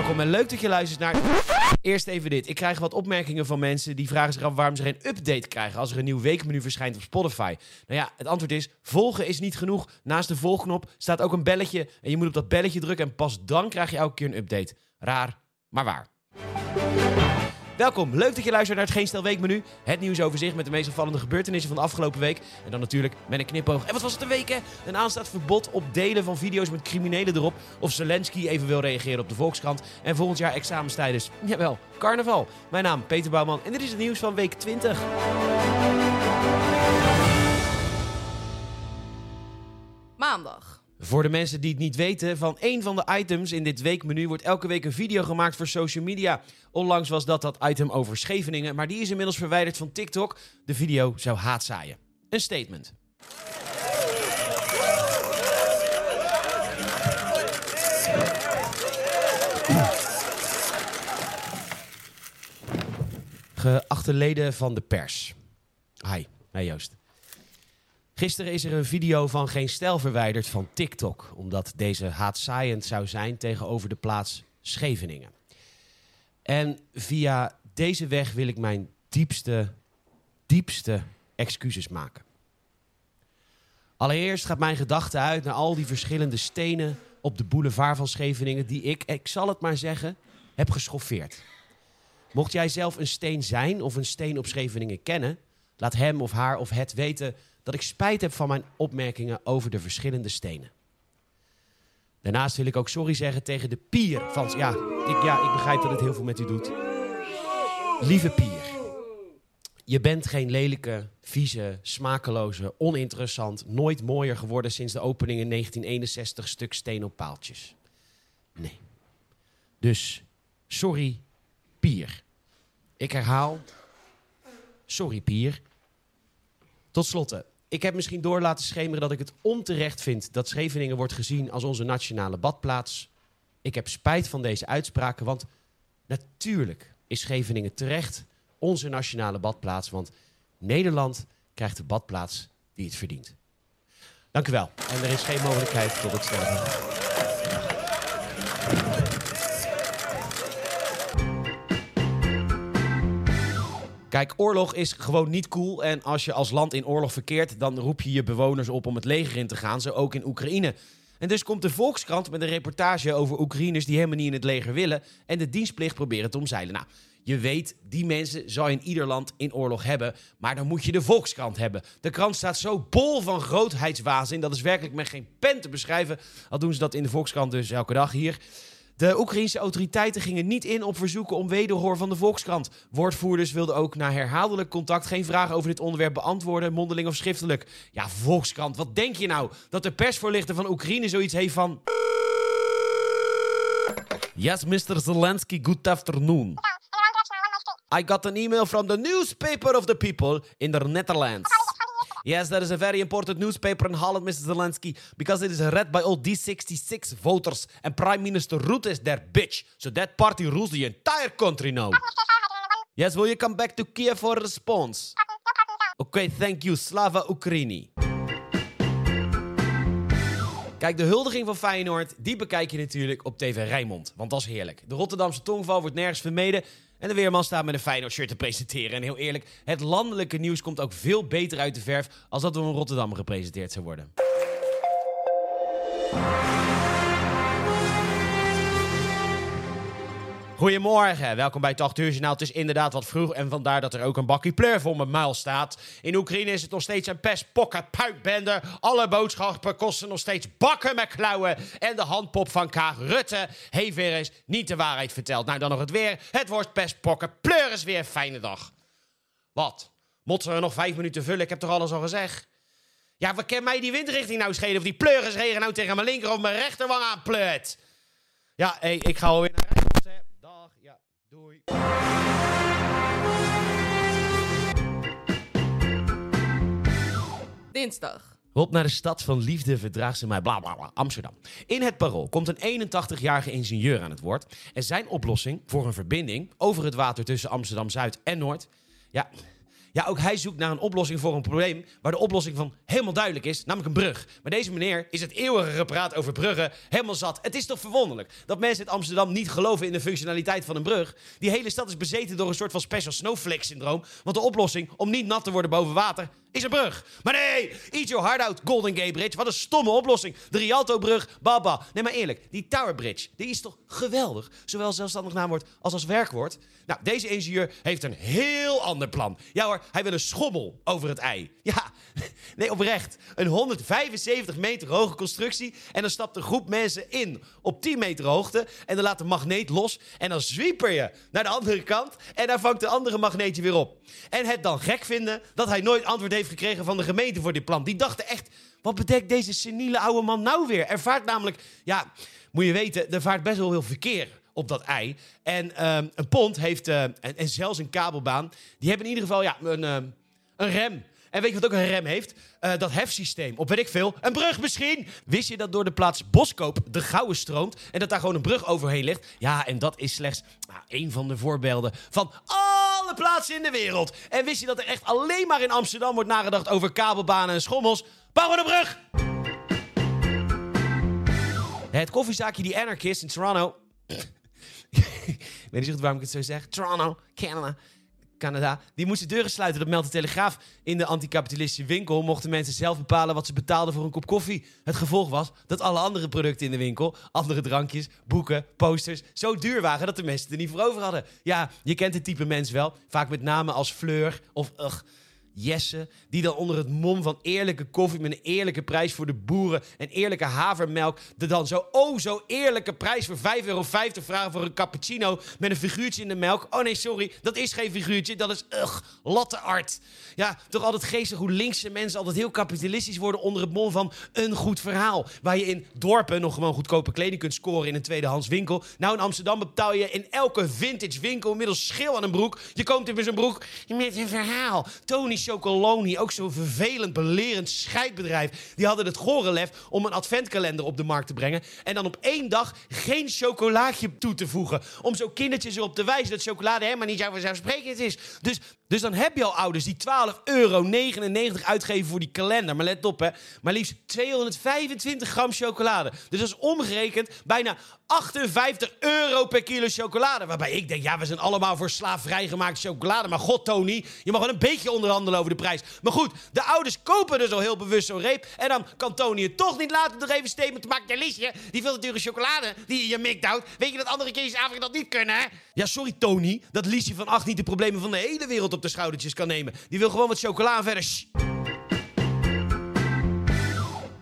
Welkom en leuk dat je luistert naar... Eerst even dit. Ik krijg wat opmerkingen van mensen die vragen zich af waarom ze geen update krijgen als er een nieuw weekmenu verschijnt op Spotify. Nou ja, het antwoord is, volgen is niet genoeg. Naast de volgknop staat ook een belletje en je moet op dat belletje drukken en pas dan krijg je elke keer een update. Raar, maar waar. Welkom, leuk dat je luistert naar het Geen Stel Weekmenu. Het nieuwsoverzicht met de meest opvallende gebeurtenissen van de afgelopen week. En dan natuurlijk met een knipoog. En wat was het een week hè? Een aanstaand verbod op delen van video's met criminelen erop. Of Zelensky even wil reageren op de Volkskrant. En volgend jaar examenstijdens. Jawel, carnaval. Mijn naam Peter Bouwman en dit is het nieuws van week 20. Maandag. Voor de mensen die het niet weten, van één van de items in dit weekmenu wordt elke week een video gemaakt voor social media. Onlangs was dat dat item over Scheveningen, maar die is inmiddels verwijderd van TikTok. De video zou haat zaaien. Een statement. Geachte leden van de pers. Hi, hey Joost. Gisteren is er een video van Geen Stijl verwijderd van TikTok, omdat deze haatzaaiend zou zijn tegenover de plaats Scheveningen. En via deze weg wil ik mijn diepste, diepste excuses maken. Allereerst gaat mijn gedachte uit naar al die verschillende stenen op de boulevard van Scheveningen die ik, ik zal het maar zeggen, heb geschoffeerd. Mocht jij zelf een steen zijn of een steen op Scheveningen kennen, laat hem of haar of het weten dat ik spijt heb van mijn opmerkingen over de verschillende stenen. Daarnaast wil ik ook sorry zeggen tegen de pier van... Ja, ik, ja, ik begrijp dat het heel veel met u doet. Lieve pier, je bent geen lelijke, vieze, smakeloze, oninteressant... nooit mooier geworden sinds de opening in 1961 stuk steen op paaltjes. Nee. Dus, sorry, pier. Ik herhaal, sorry, pier. Tot slotte, ik heb misschien door laten schemeren dat ik het onterecht vind dat Scheveningen wordt gezien als onze nationale badplaats. Ik heb spijt van deze uitspraken, want natuurlijk is Scheveningen terecht onze nationale badplaats, want Nederland krijgt de badplaats die het verdient. Dank u wel. En er is geen mogelijkheid tot het sterven. Kijk, oorlog is gewoon niet cool. En als je als land in oorlog verkeert, dan roep je je bewoners op om het leger in te gaan. Zo ook in Oekraïne. En dus komt de Volkskrant met een reportage over Oekraïners die helemaal niet in het leger willen. En de dienstplicht proberen te omzeilen. Nou, je weet, die mensen zou in ieder land in oorlog hebben. Maar dan moet je de Volkskrant hebben. De krant staat zo bol van grootheidswaanzin. Dat is werkelijk met geen pen te beschrijven. Al doen ze dat in de Volkskrant dus elke dag hier. De Oekraïnse autoriteiten gingen niet in op verzoeken om wederhoor van de Volkskrant. Woordvoerders wilden ook na herhaaldelijk contact geen vragen over dit onderwerp beantwoorden, mondeling of schriftelijk. Ja, Volkskrant, wat denk je nou? Dat de persvoorlichter van Oekraïne zoiets heeft van... Yes, Mr. Zelensky, good afternoon. I got an email from the newspaper of the people in the Netherlands. Yes, that is a very important newspaper in Holland, Mr. Zelensky, because it is read by all D66 voters, and Prime Minister Rutte is their bitch. So that party rules the entire country now. Yes, will you come back to Kiev for a response? Okay, thank you. Slava Ukraini. Kijk, de huldiging van Feyenoord, die bekijk je natuurlijk op TV Rijnmond. Want dat is heerlijk. De Rotterdamse tongval wordt nergens vermeden. En de Weerman staat met een Feyenoord shirt te presenteren. En heel eerlijk, het landelijke nieuws komt ook veel beter uit de verf... als dat door een Rotterdam gepresenteerd zou worden. Goedemorgen, welkom bij het 8 uur journaal. Het is inderdaad wat vroeg en vandaar dat er ook een bakkie pleur voor mijn muil staat. In Oekraïne is het nog steeds een pestpokken puikbende. Alle boodschappen kosten nog steeds bakken met klauwen. En de handpop van Kaag Rutte heeft weer eens niet de waarheid verteld. Nou, dan nog het weer. Het wordt pestpokken pleur is weer fijne dag. Wat? Moeten we nog vijf minuten vullen? Ik heb toch alles al gezegd? Ja, wat kan mij die windrichting nou schelen of die pleurisregen nou tegen mijn linker of mijn rechterwang aanpleurt? Ja, ik ga alweer naar Rijnmond, hè. Dag, ja, doei. Dinsdag. Op naar de stad van liefde verdraagt ze mij, bla bla bla, Amsterdam. In het parool komt een 81-jarige ingenieur aan het woord. En zijn oplossing voor een verbinding over het water tussen Amsterdam Zuid en Noord. Ja, Ja, ook hij zoekt naar een oplossing voor een probleem waar de oplossing van helemaal duidelijk is, namelijk een brug. Maar deze meneer is het eeuwige gepraat over bruggen helemaal zat. Het is toch verwonderlijk dat mensen in Amsterdam niet geloven in de functionaliteit van een brug. Die hele stad is bezeten door een soort van special snowflake syndroom. Want de oplossing om niet nat te worden boven water is een brug. Maar nee, eat your heart out, Golden Gate Bridge. Wat een stomme oplossing. De Rialto-brug, baba. Nee, maar eerlijk, die Tower Bridge, die is toch geweldig? Zowel zelfstandig naamwoord als als werkwoord. Nou, deze ingenieur heeft een heel ander plan. Ja hoor, hij wil een schommel over het ei. Ja, nee, oprecht. Een 175 meter hoge constructie. En dan stapt een groep mensen in op 10 meter hoogte. En dan laat de magneet los. En dan zwieper je naar de andere kant. En daar vangt de andere magneetje weer op. En het dan gek vinden dat hij nooit antwoord heeft gekregen van de gemeente voor dit plan. Die dachten echt, wat betekent deze seniele oude man nou weer? Er vaart namelijk, ja, moet je weten, er vaart best wel veel verkeer op dat ei. En ehm, een pont heeft, eh, en, en zelfs een kabelbaan, die hebben in ieder geval ja, een, ehm, een rem. En weet je wat ook een rem heeft? Eh, dat hefsysteem. Op weet ik veel. Een brug misschien. Wist je dat door de plaats Boskoop de Gouwe stroomt en dat daar gewoon een brug overheen ligt? Ja, en dat is slechts nou, één van de voorbeelden van alle plaatsen in de wereld. En wist je dat er echt alleen maar in Amsterdam wordt nagedacht over kabelbanen en schommels? Bouwen een brug! Het koffiezaakje Die Anarchist in Toronto ik weet niet waarom ik het zo zeg. Toronto, Canada. Canada. Die moesten deuren sluiten. Dat meldt de Telegraaf. In de anticapitalistische winkel mochten mensen zelf bepalen wat ze betaalden voor een kop koffie. Het gevolg was dat alle andere producten in de winkel, andere drankjes, boeken, posters, zo duur waren dat de mensen er niet voor over hadden. Ja, je kent het type mens wel. Vaak met namen als Fleur of ugh, Jesse, die dan onder het mom van eerlijke koffie met een eerlijke prijs voor de boeren en eerlijke havermelk, de dan zo oh zo eerlijke prijs voor 5,50 euro vragen voor een cappuccino met een figuurtje in de melk. Oh nee, sorry, dat is geen figuurtje, dat is ugh, latte art. Ja, toch altijd geestig hoe linkse mensen altijd heel kapitalistisch worden onder het mom van een goed verhaal. Waar je in dorpen nog gewoon goedkope kleding kunt scoren in een tweedehands winkel. Nou, in Amsterdam betaal je in elke vintage winkel inmiddels schil aan een broek. Je komt in met zo'n broek met een verhaal. Tony Chocoloni, ook zo'n vervelend, belerend scheidbedrijf. Die hadden het gore lef om een adventkalender op de markt te brengen. En dan op één dag geen chocolaatje toe te voegen. Om zo kindertjes erop te wijzen dat chocolade helemaal niet zo vanzelfsprekend is. Dus, dus dan heb je al ouders die 12,99 euro uitgeven voor die kalender. Maar let op hè, maar liefst 225 gram chocolade. Dus dat is omgerekend bijna 58 euro per kilo chocolade. Waarbij ik denk, ja, we zijn allemaal voor slaafvrij gemaakt chocolade. Maar god, Tony, je mag wel een beetje onderhandelen over de prijs. Maar goed, de ouders kopen dus al heel bewust zo'n reep. En dan kan Tony het toch niet laten nog even statement te maken. Ja, Liesje, die veel te dure chocolade die je je mikt houdt. Weet je dat andere kindjes in Afrika dat niet kunnen, hè? Ja, sorry, Tony, dat Liesje van 8 niet de problemen van de hele wereld op de schoudertjes kan nemen. Die wil gewoon wat chocola verder.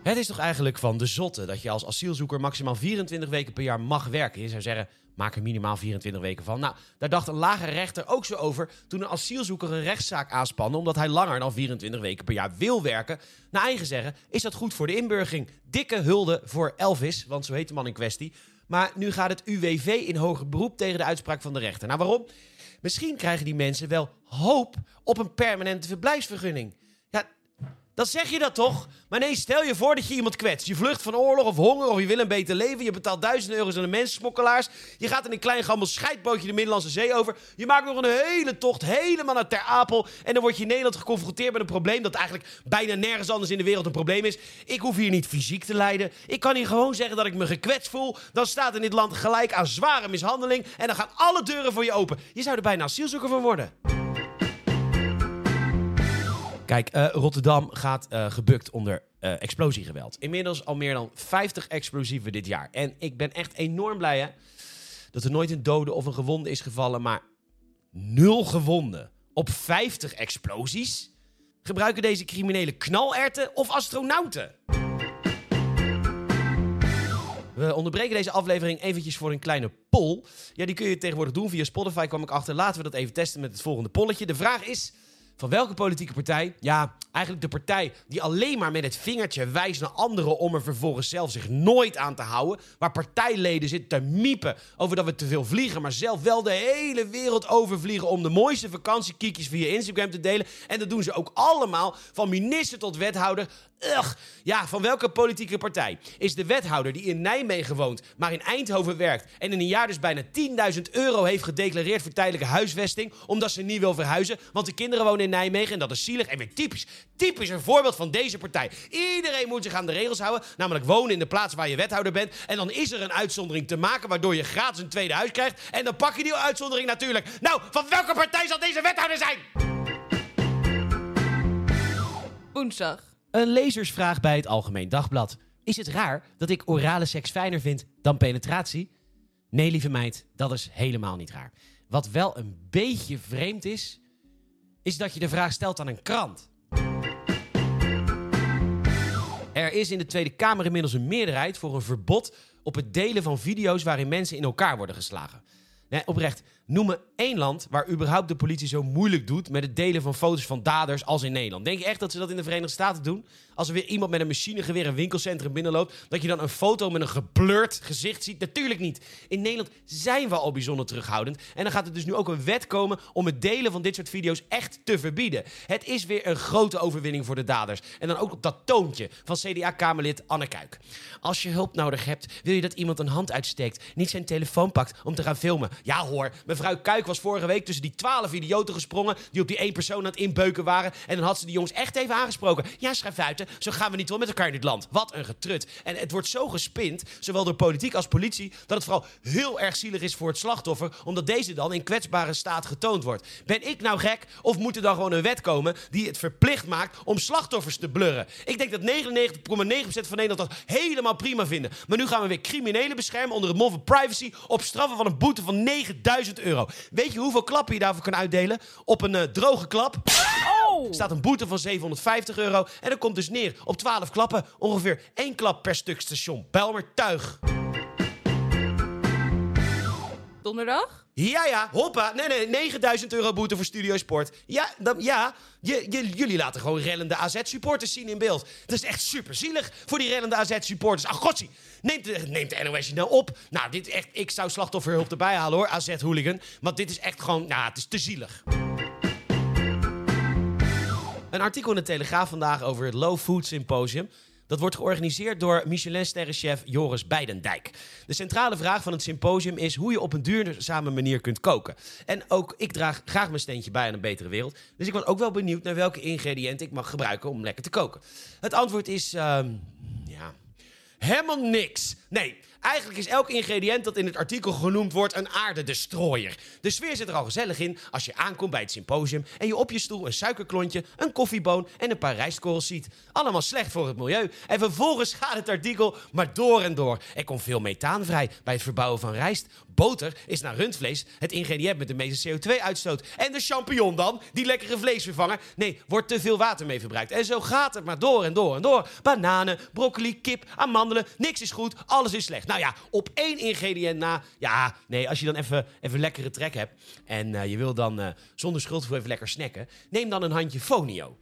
Het is toch eigenlijk van de zotte dat je als asielzoeker maximaal 24 weken per jaar mag werken. Je zou zeggen, maak er minimaal 24 weken van. Nou, daar dacht een lage rechter ook zo over toen een asielzoeker een rechtszaak aanspande omdat hij langer dan 24 weken per jaar wil werken. Naar eigen zeggen is dat goed voor de inburgering. Dikke hulde voor Elvis, want zo heet de man in kwestie. Maar nu gaat het UWV in hoger beroep tegen de uitspraak van de rechter. Nou, waarom? Misschien krijgen die mensen wel hoop op een permanente verblijfsvergunning. Dan zeg je dat toch? Maar nee, stel je voor dat je iemand kwetst. Je vlucht van oorlog of honger of je wil een beter leven. Je betaalt duizenden euro's aan de mensensmokkelaars. Je gaat in een klein gammel scheidbootje de Middellandse Zee over. Je maakt nog een hele tocht helemaal naar Ter Apel. En dan word je in Nederland geconfronteerd met een probleem dat eigenlijk bijna nergens anders in de wereld een probleem is. Ik hoef hier niet fysiek te lijden. Ik kan hier gewoon zeggen dat ik me gekwetst voel. Dan staat in dit land gelijk aan zware mishandeling. En dan gaan alle deuren voor je open. Je zou er bijna asielzoeker van worden. Kijk, eh, Rotterdam gaat eh, gebukt onder eh, explosiegeweld. Inmiddels al meer dan 50 explosieven dit jaar. En ik ben echt enorm blij hè, dat er nooit een dode of een gewonde is gevallen, maar nul gewonden op 50 explosies. Gebruiken deze criminelen knalerten of astronauten? We onderbreken deze aflevering eventjes voor een kleine poll. Ja, die kun je tegenwoordig doen via Spotify, kwam ik achter. Laten we dat even testen met het volgende polletje. De vraag is... Van welke politieke partij? Ja, eigenlijk de partij die alleen maar met het vingertje wijst naar anderen om er vervolgens zelf zich nooit aan te houden. Waar partijleden zitten te miepen over dat we te veel vliegen, maar zelf wel de hele wereld overvliegen om de mooiste vakantiekiekjes via Instagram te delen. En dat doen ze ook allemaal, van minister tot wethouder. Ugh. Ja, van welke politieke partij is de wethouder die in Nijmegen woont, maar in Eindhoven werkt en in een jaar dus bijna 10.000 euro heeft gedeclareerd voor tijdelijke huisvesting, omdat ze niet wil verhuizen, want de kinderen wonen in in Nijmegen en dat is zielig. En weer typisch, typisch een voorbeeld van deze partij. Iedereen moet zich aan de regels houden, namelijk wonen in de plaats waar je wethouder bent. En dan is er een uitzondering te maken waardoor je gratis een tweede huis krijgt. En dan pak je die uitzondering natuurlijk. Nou, van welke partij zal deze wethouder zijn? Woensdag. Een lezersvraag bij het Algemeen Dagblad. Is het raar dat ik orale seks fijner vind dan penetratie? Nee, lieve meid, dat is helemaal niet raar. Wat wel een beetje vreemd is, is dat je de vraag stelt aan een krant. Er is in de Tweede Kamer inmiddels een meerderheid voor een verbod op het delen van video's waarin mensen in elkaar worden geslagen. Nee, oprecht, noem één land waar überhaupt de politie zo moeilijk doet met het delen van foto's van daders als in Nederland. Denk je echt dat ze dat in de Verenigde Staten doen? Als er weer iemand met een machinegeweer een winkelcentrum binnenloopt, dat je dan een foto met een geblurred gezicht ziet? Natuurlijk niet. In Nederland zijn we al bijzonder terughoudend. En dan gaat er dus nu ook een wet komen om het delen van dit soort video's echt te verbieden. Het is weer een grote overwinning voor de daders. En dan ook op dat toontje van CDA-Kamerlid Anne Kuik. Als je hulp nodig hebt, wil je dat iemand een hand uitsteekt, niet zijn telefoon pakt om te gaan filmen. Ja hoor, mevrouw Kuik was vorige week tussen die twaalf idioten gesprongen die op die één persoon aan het inbeuken waren. En dan had ze die jongens echt even aangesproken. Ja, schafuiten, zo gaan we niet wel met elkaar in dit land. Wat een getrut. En het wordt zo gespind, zowel door politiek als politie, dat het vooral heel erg zielig is voor het slachtoffer, omdat deze dan in kwetsbare staat getoond wordt. Ben ik nou gek of moet er dan gewoon een wet komen die het verplicht maakt om slachtoffers te blurren? Ik denk dat 99,9% van Nederland dat helemaal prima vinden. Maar nu gaan we weer criminelen beschermen onder het mom van privacy op straffen van een boete van 9000 euro. Weet je hoeveel klappen je daarvoor kan uitdelen? Op een eh, droge klap staat een boete van 750 euro. En dat komt dus neer op 12 klappen. Ongeveer één klap per stuk station. Bijlmer tuig. Donderdag. Ja, ja, hoppa. Nee, nee, 9000 euro boete voor Studio Sport. Ja, dan, ja je, je- jullie laten gewoon rellende AZ-supporters zien in beeld. Dat is echt super zielig voor die rellende AZ-supporters. Ach, gotsie. Neemt neemt de NOS je nou op? Nou, dit echt, ik zou slachtofferhulp erbij halen hoor, AZ-hooligan. Want dit is echt gewoon, nou, het is te zielig. Een artikel in de Telegraaf vandaag over het Low Food Symposium. Dat wordt georganiseerd door Michelin-sterrenchef Joris Beidendijk. De centrale vraag van het symposium is hoe je op een duurzame manier kunt koken. En ook ik draag graag mijn steentje bij aan een betere wereld. Dus ik ben ook wel benieuwd naar welke ingrediënten ik mag gebruiken om lekker te koken. Het antwoord is, ehm, ja, helemaal niks. Nee, eigenlijk is elk ingrediënt dat in het artikel genoemd wordt een aardedestroyer. De sfeer zit er al gezellig in als je aankomt bij het symposium en je op je stoel een suikerklontje, een koffieboon en een paar rijstkorrels ziet. Allemaal slecht voor het milieu. En vervolgens gaat het artikel maar door en door. Er komt veel methaan vrij bij het verbouwen van rijst. Boter is naar rundvlees het ingrediënt met de meeste CO2-uitstoot. En de champignon dan, die lekkere vleesvervanger. Nee, wordt te veel water mee verbruikt. En zo gaat het maar door en door en door. Bananen, broccoli, kip, amandelen, niks is goed, alles is slecht. Nou ja, op één ingrediënt na. Ja, nee, als je dan even, even lekkere trek hebt en eh, je wil dan eh, zonder schuldgevoel even lekker snacken, neem dan een handje Fonio.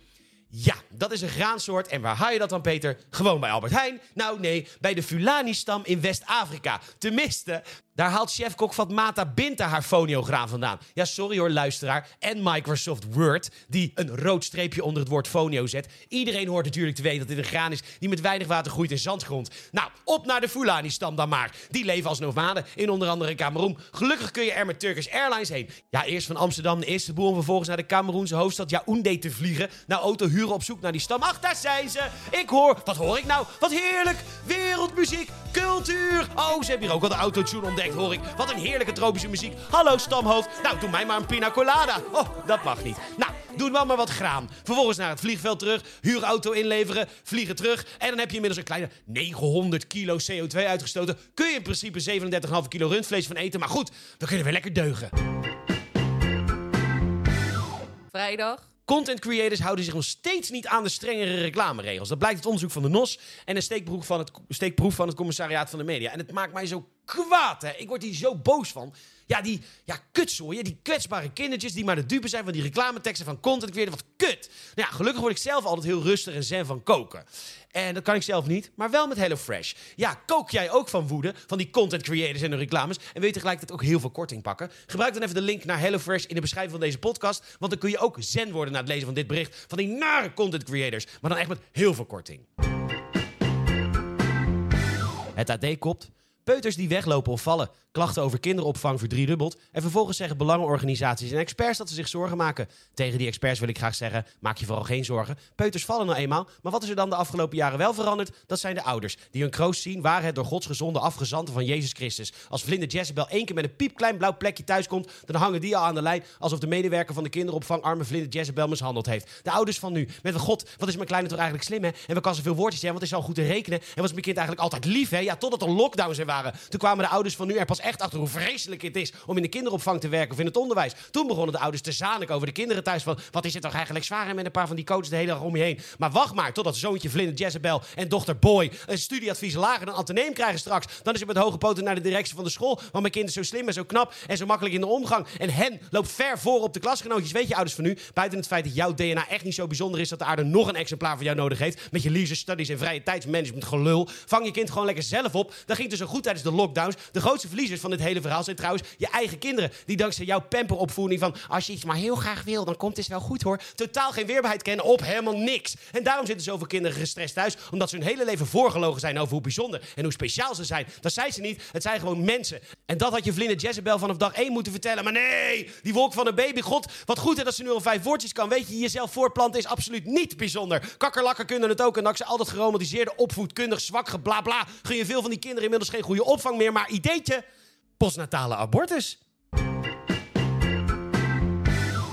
Ja, dat is een graansoort. En waar haal je dat dan, Peter? Gewoon bij Albert Heijn? Nou, nee, bij de Fulani-stam in West-Afrika. Tenminste, daar haalt chefkok Fatmata Binta haar fonio-graan vandaan. Ja, sorry hoor, luisteraar. En Microsoft Word, die een rood streepje onder het woord fonio zet. Iedereen hoort natuurlijk te weten dat dit een graan is die met weinig water groeit in zandgrond. Nou, op naar de Fulani-stam dan maar. Die leven als nomaden in onder andere Cameroen. Gelukkig kun je er met Turkish Airlines heen. Ja, eerst van Amsterdam naar Istanbul en vervolgens naar de Cameroense hoofdstad Yaoundé te vliegen. Nou, auto huren op zoek naar die stam. Ach, daar zijn ze. Ik hoor, wat hoor ik nou? Wat heerlijk. Wereldmuziek, cultuur. Oh, ze hebben hier ook al de autotune ontdekt, hoor ik. Wat een heerlijke tropische muziek. Hallo, stamhoofd. Nou, doe mij maar een pina colada. Oh, dat mag niet. Nou, doe dan maar wat graan. Vervolgens naar het vliegveld terug, huurauto inleveren, vliegen terug. En dan heb je inmiddels een kleine 900 kilo CO2 uitgestoten. Kun je in principe 37,5 kilo rundvlees van eten. Maar goed, we kunnen weer lekker deugen. Vrijdag. Content creators houden zich nog steeds niet aan de strengere reclameregels. Dat blijkt uit onderzoek van de NOS en een steekproef van het, steekproef van het commissariaat van de media. En het maakt mij zo kwaad, hè. Ik word hier zo boos van. Ja, die ja, kutzooien, die kwetsbare kindertjes die maar de dupe zijn van die reclameteksten van content creators. Wat kut. Nou ja, gelukkig word ik zelf altijd heel rustig en zen van koken. En dat kan ik zelf niet, maar wel met HelloFresh. Ja, kook jij ook van woede, van die content creators en de reclames... en wil je tegelijkertijd ook heel veel korting pakken? Gebruik dan even de link naar HelloFresh in de beschrijving van deze podcast... want dan kun je ook zen worden na het lezen van dit bericht... van die nare content creators, maar dan echt met heel veel korting. Het AD kopt... Peuters die weglopen of vallen. Klachten over kinderopvang verdriedubbeld. En vervolgens zeggen belangenorganisaties en experts dat ze zich zorgen maken. Tegen die experts wil ik graag zeggen: maak je vooral geen zorgen. Peuters vallen nou eenmaal. Maar wat is er dan de afgelopen jaren wel veranderd? Dat zijn de ouders. Die hun kroost zien waar het door Gods gezonde afgezanten van Jezus Christus. Als vlinder Jezebel één keer met een piepklein blauw plekje thuiskomt, dan hangen die al aan de lijn alsof de medewerker van de kinderopvang arme vlinder Jezebel mishandeld heeft. De ouders van nu. Met God, wat is mijn kleine toch eigenlijk slim hè? En we kan zoveel woordjes zeggen, want is al goed te rekenen. En was mijn kind eigenlijk altijd lief hè? Ja, totdat er lockdowns er waren. Toen kwamen de ouders van nu er pas echt achter hoe vreselijk het is om in de kinderopvang te werken of in het onderwijs. Toen begonnen de ouders te zaniken over de kinderen thuis. Van, wat is het toch eigenlijk zwaar hè, met een paar van die coaches de hele dag om je heen. Maar wacht maar totdat zoontje Vlinder Jezebel en dochter Boy een studieadvies lager dan Atheneum krijgen straks. Dan is het met hoge poten naar de directie van de school. Want mijn kind is zo slim en zo knap en zo makkelijk in de omgang. En hen loopt ver voor op de klasgenootjes. Weet je, ouders van nu, buiten het feit dat jouw DNA echt niet zo bijzonder is dat de aarde nog een exemplaar van jou nodig heeft. Met je leisure studies en vrije tijdsmanagement gelul. Vang je kind gewoon lekker zelf op. Dan ging het dus zo goed tijdens de lockdowns. De grootste verliezers van dit hele verhaal zijn trouwens je eigen kinderen. Die dankzij jouw pamperopvoeding van als je iets maar heel graag wil, dan komt het wel goed hoor. Totaal geen weerbaarheid kennen op helemaal niks. En daarom zitten zoveel kinderen gestrest thuis. Omdat ze hun hele leven voorgelogen zijn over hoe bijzonder en hoe speciaal ze zijn. Dat zijn ze niet. Het zijn gewoon mensen. En dat had je vlinder Jezebel vanaf dag 1 moeten vertellen. Maar nee, die wolk van een baby. God, wat goed hè, dat ze nu al vijf woordjes kan. Weet je, jezelf voorplanten is absoluut niet bijzonder. Kakkerlakken kunnen het ook. En dankzij al dat geromantiseerde, opvoedkundig, zwak geblabla... gun je veel van die kinderen inmiddels geen goede opvang meer. Maar ideetje, postnatale abortus.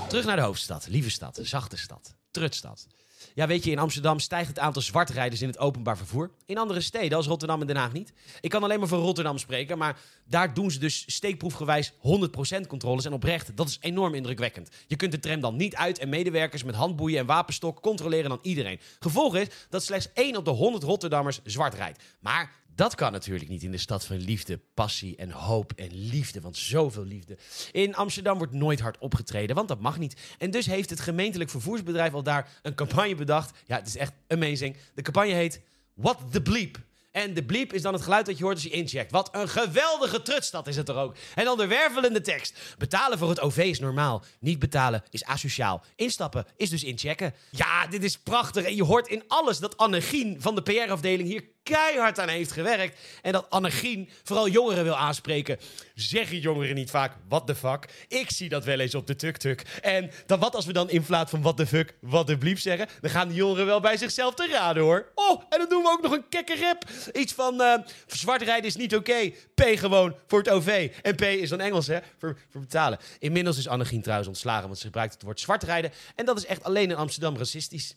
Terug naar de hoofdstad. Lieve stad, zachte stad, trutstad. Ja, weet je, in Amsterdam stijgt het aantal zwartrijders in het openbaar vervoer. In andere steden, als Rotterdam en Den Haag niet. Ik kan alleen maar voor Rotterdam spreken, maar daar doen ze dus steekproefgewijs 100% controles. En oprecht, dat is enorm indrukwekkend. Je kunt de tram dan niet uit en medewerkers met handboeien en wapenstok controleren dan iedereen. Gevolg is dat slechts 1 op de 100 Rotterdammers zwart rijdt. Maar dat kan natuurlijk niet in de stad van liefde, passie en hoop en liefde. Want zoveel liefde. In Amsterdam wordt nooit hard opgetreden, want dat mag niet. En dus heeft het gemeentelijk vervoersbedrijf al daar een campagne bedacht. Ja, het is echt amazing. De campagne heet What the Bleep. En de bleep is dan het geluid dat je hoort als je incheckt. Wat een geweldige trutstad is het er ook. En dan de wervelende tekst. Betalen voor het OV is normaal. Niet betalen is asociaal. Instappen is dus inchecken. Ja, dit is prachtig. En je hoort in alles dat Annegien van de PR-afdeling hier keihard aan heeft gewerkt. En dat Annegien vooral jongeren wil aanspreken. Zeggen jongeren niet vaak, what the fuck? Ik zie dat wel eens op de tuk-tuk. En dan wat als we dan in plaats van what the fuck, what the bliep zeggen? Dan gaan de jongeren wel bij zichzelf te raden hoor. Oh, en dan doen we ook nog een kekke rap. Iets van, uh, zwart rijden is niet oké. P gewoon voor het OV. En P is dan Engels hè, voor, voor betalen. Inmiddels is Annegien trouwens ontslagen, want ze gebruikt het woord zwart rijden. En dat is echt alleen in Amsterdam racistisch.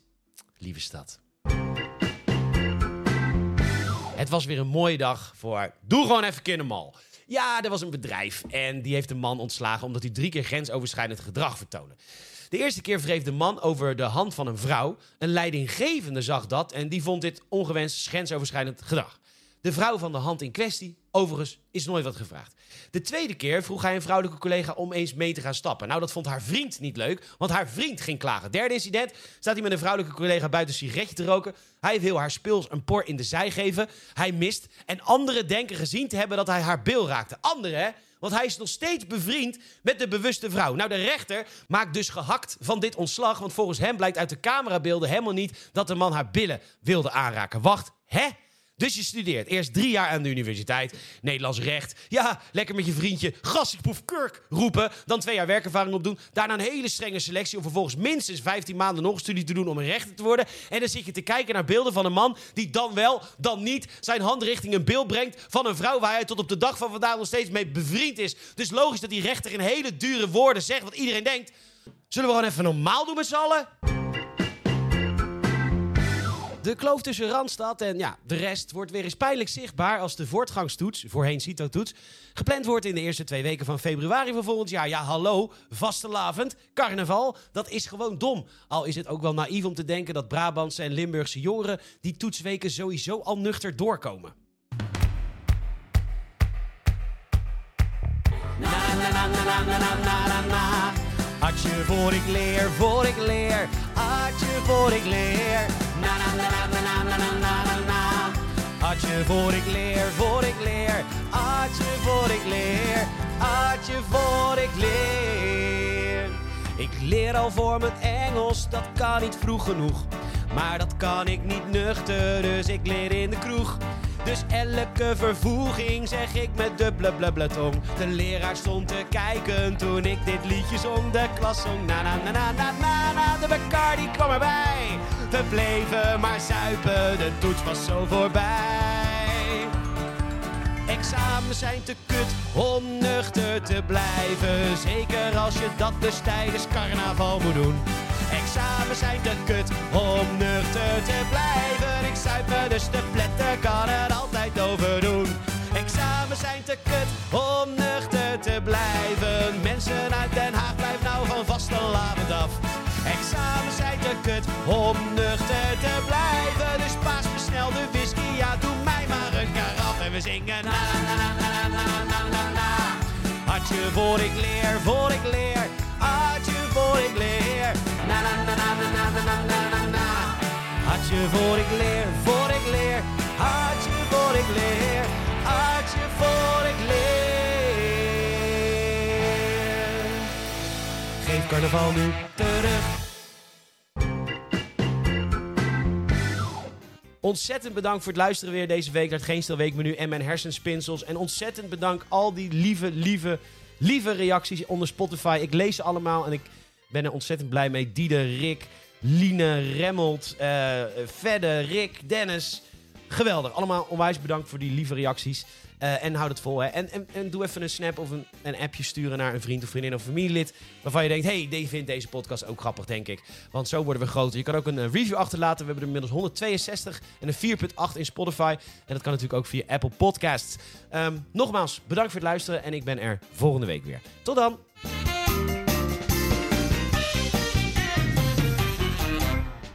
Lieve stad. Het was weer een mooie dag voor. Doe gewoon even kindermal. Ja, er was een bedrijf en die heeft een man ontslagen omdat hij drie keer grensoverschrijdend gedrag vertoonde. De eerste keer wreef de man over de hand van een vrouw. Een leidinggevende zag dat en die vond dit ongewenst grensoverschrijdend gedrag. De vrouw van de hand in kwestie, overigens, is nooit wat gevraagd. De tweede keer vroeg hij een vrouwelijke collega om eens mee te gaan stappen. Nou, dat vond haar vriend niet leuk, want haar vriend ging klagen. Derde incident staat hij met een vrouwelijke collega buiten een sigaretje te roken. Hij wil haar speels een por in de zij geven. Hij mist. En anderen denken gezien te hebben dat hij haar bil raakte. Anderen, hè? Want hij is nog steeds bevriend met de bewuste vrouw. Nou, de rechter maakt dus gehakt van dit ontslag. Want volgens hem blijkt uit de camerabeelden helemaal niet dat de man haar billen wilde aanraken. Wacht, hè? Dus je studeert eerst drie jaar aan de universiteit, Nederlands recht. Ja, lekker met je vriendje gastikproef kurk roepen. Dan twee jaar werkervaring opdoen. Daarna een hele strenge selectie om vervolgens minstens 15 maanden nog een studie te doen om een rechter te worden. En dan zit je te kijken naar beelden van een man die dan wel, dan niet zijn hand richting een beeld brengt van een vrouw waar hij tot op de dag van vandaag nog steeds mee bevriend is. Dus logisch dat die rechter in hele dure woorden zegt wat iedereen denkt. Zullen we gewoon even normaal doen met z'n allen? De kloof tussen Randstad en ja, de rest wordt weer eens pijnlijk zichtbaar als de voortgangstoets, voorheen CITO-toets, gepland wordt in de eerste twee weken van februari van volgend jaar. Ja, hallo, vastelavond, carnaval, dat is gewoon dom. Al is het ook wel naïef om te denken dat Brabantse en Limburgse jongeren die toetsweken sowieso al nuchter doorkomen. Na, je voor ik leer, voor ik leer, hartje voor ik leer. Na na na na na na na na na na. Voor ik leer, voor ik leer, hartje voor ik leer, hartje voor ik leer. Ik leer al voor mijn Engels, dat kan niet vroeg genoeg. Maar dat kan ik niet nuchter, dus ik leer in de kroeg. Dus elke vervoeging zeg ik met dubbele blubble tong. De leraar stond te kijken toen ik dit liedje zong. De klas zong na na na na na na na. De Bacardi kwam erbij. We bleven maar zuipen, de toets was zo voorbij. Examens zijn te kut om nuchter te blijven. Zeker als je dat dus tijdens carnaval moet doen. Examens zijn te kut om nuchter te blijven. Ik zuip dus te pletten, kan er altijd over doen. Examens zijn te kut om nuchter te blijven. Mensen uit Den Haag, blijf nou van vast een avond af. Examens zijn te kut om nuchter te blijven. Dus paas me de whisky, ja doe mij maar een karaf. En we zingen na na na na na na na na na. Voor ik leer, voor ik leer. Hartje voor ik leer. Na na na na na na na na na. Hartje voor ik leer, voor ik leer. Hartje voor ik leer. Hartje voor ik leer. Carnaval nu terug. Ontzettend bedankt voor het luisteren weer deze week naar het Geen Stil Weekmenu en mijn hersenspinsels. En ontzettend bedankt al die lieve, lieve, lieve reacties onder Spotify. Ik lees ze allemaal en ik ben er ontzettend blij mee. Dieder, Rick, Line, Remmelt, Vedde, Rick, Dennis. Geweldig. Allemaal onwijs bedankt voor die lieve reacties. Eh, en houd het vol. Hè. En, en, doe even een snap of een, een appje sturen naar een vriend of vriendin of familielid. Waarvan je denkt, hey, die vindt deze podcast ook grappig, denk ik. Want zo worden we groter. Je kan ook een eh, review achterlaten. We hebben er inmiddels 162 en een 4.8 in Spotify. En dat kan natuurlijk ook via Apple Podcasts. Ehm, nogmaals, bedankt voor het luisteren. En ik ben er volgende week weer. Tot dan!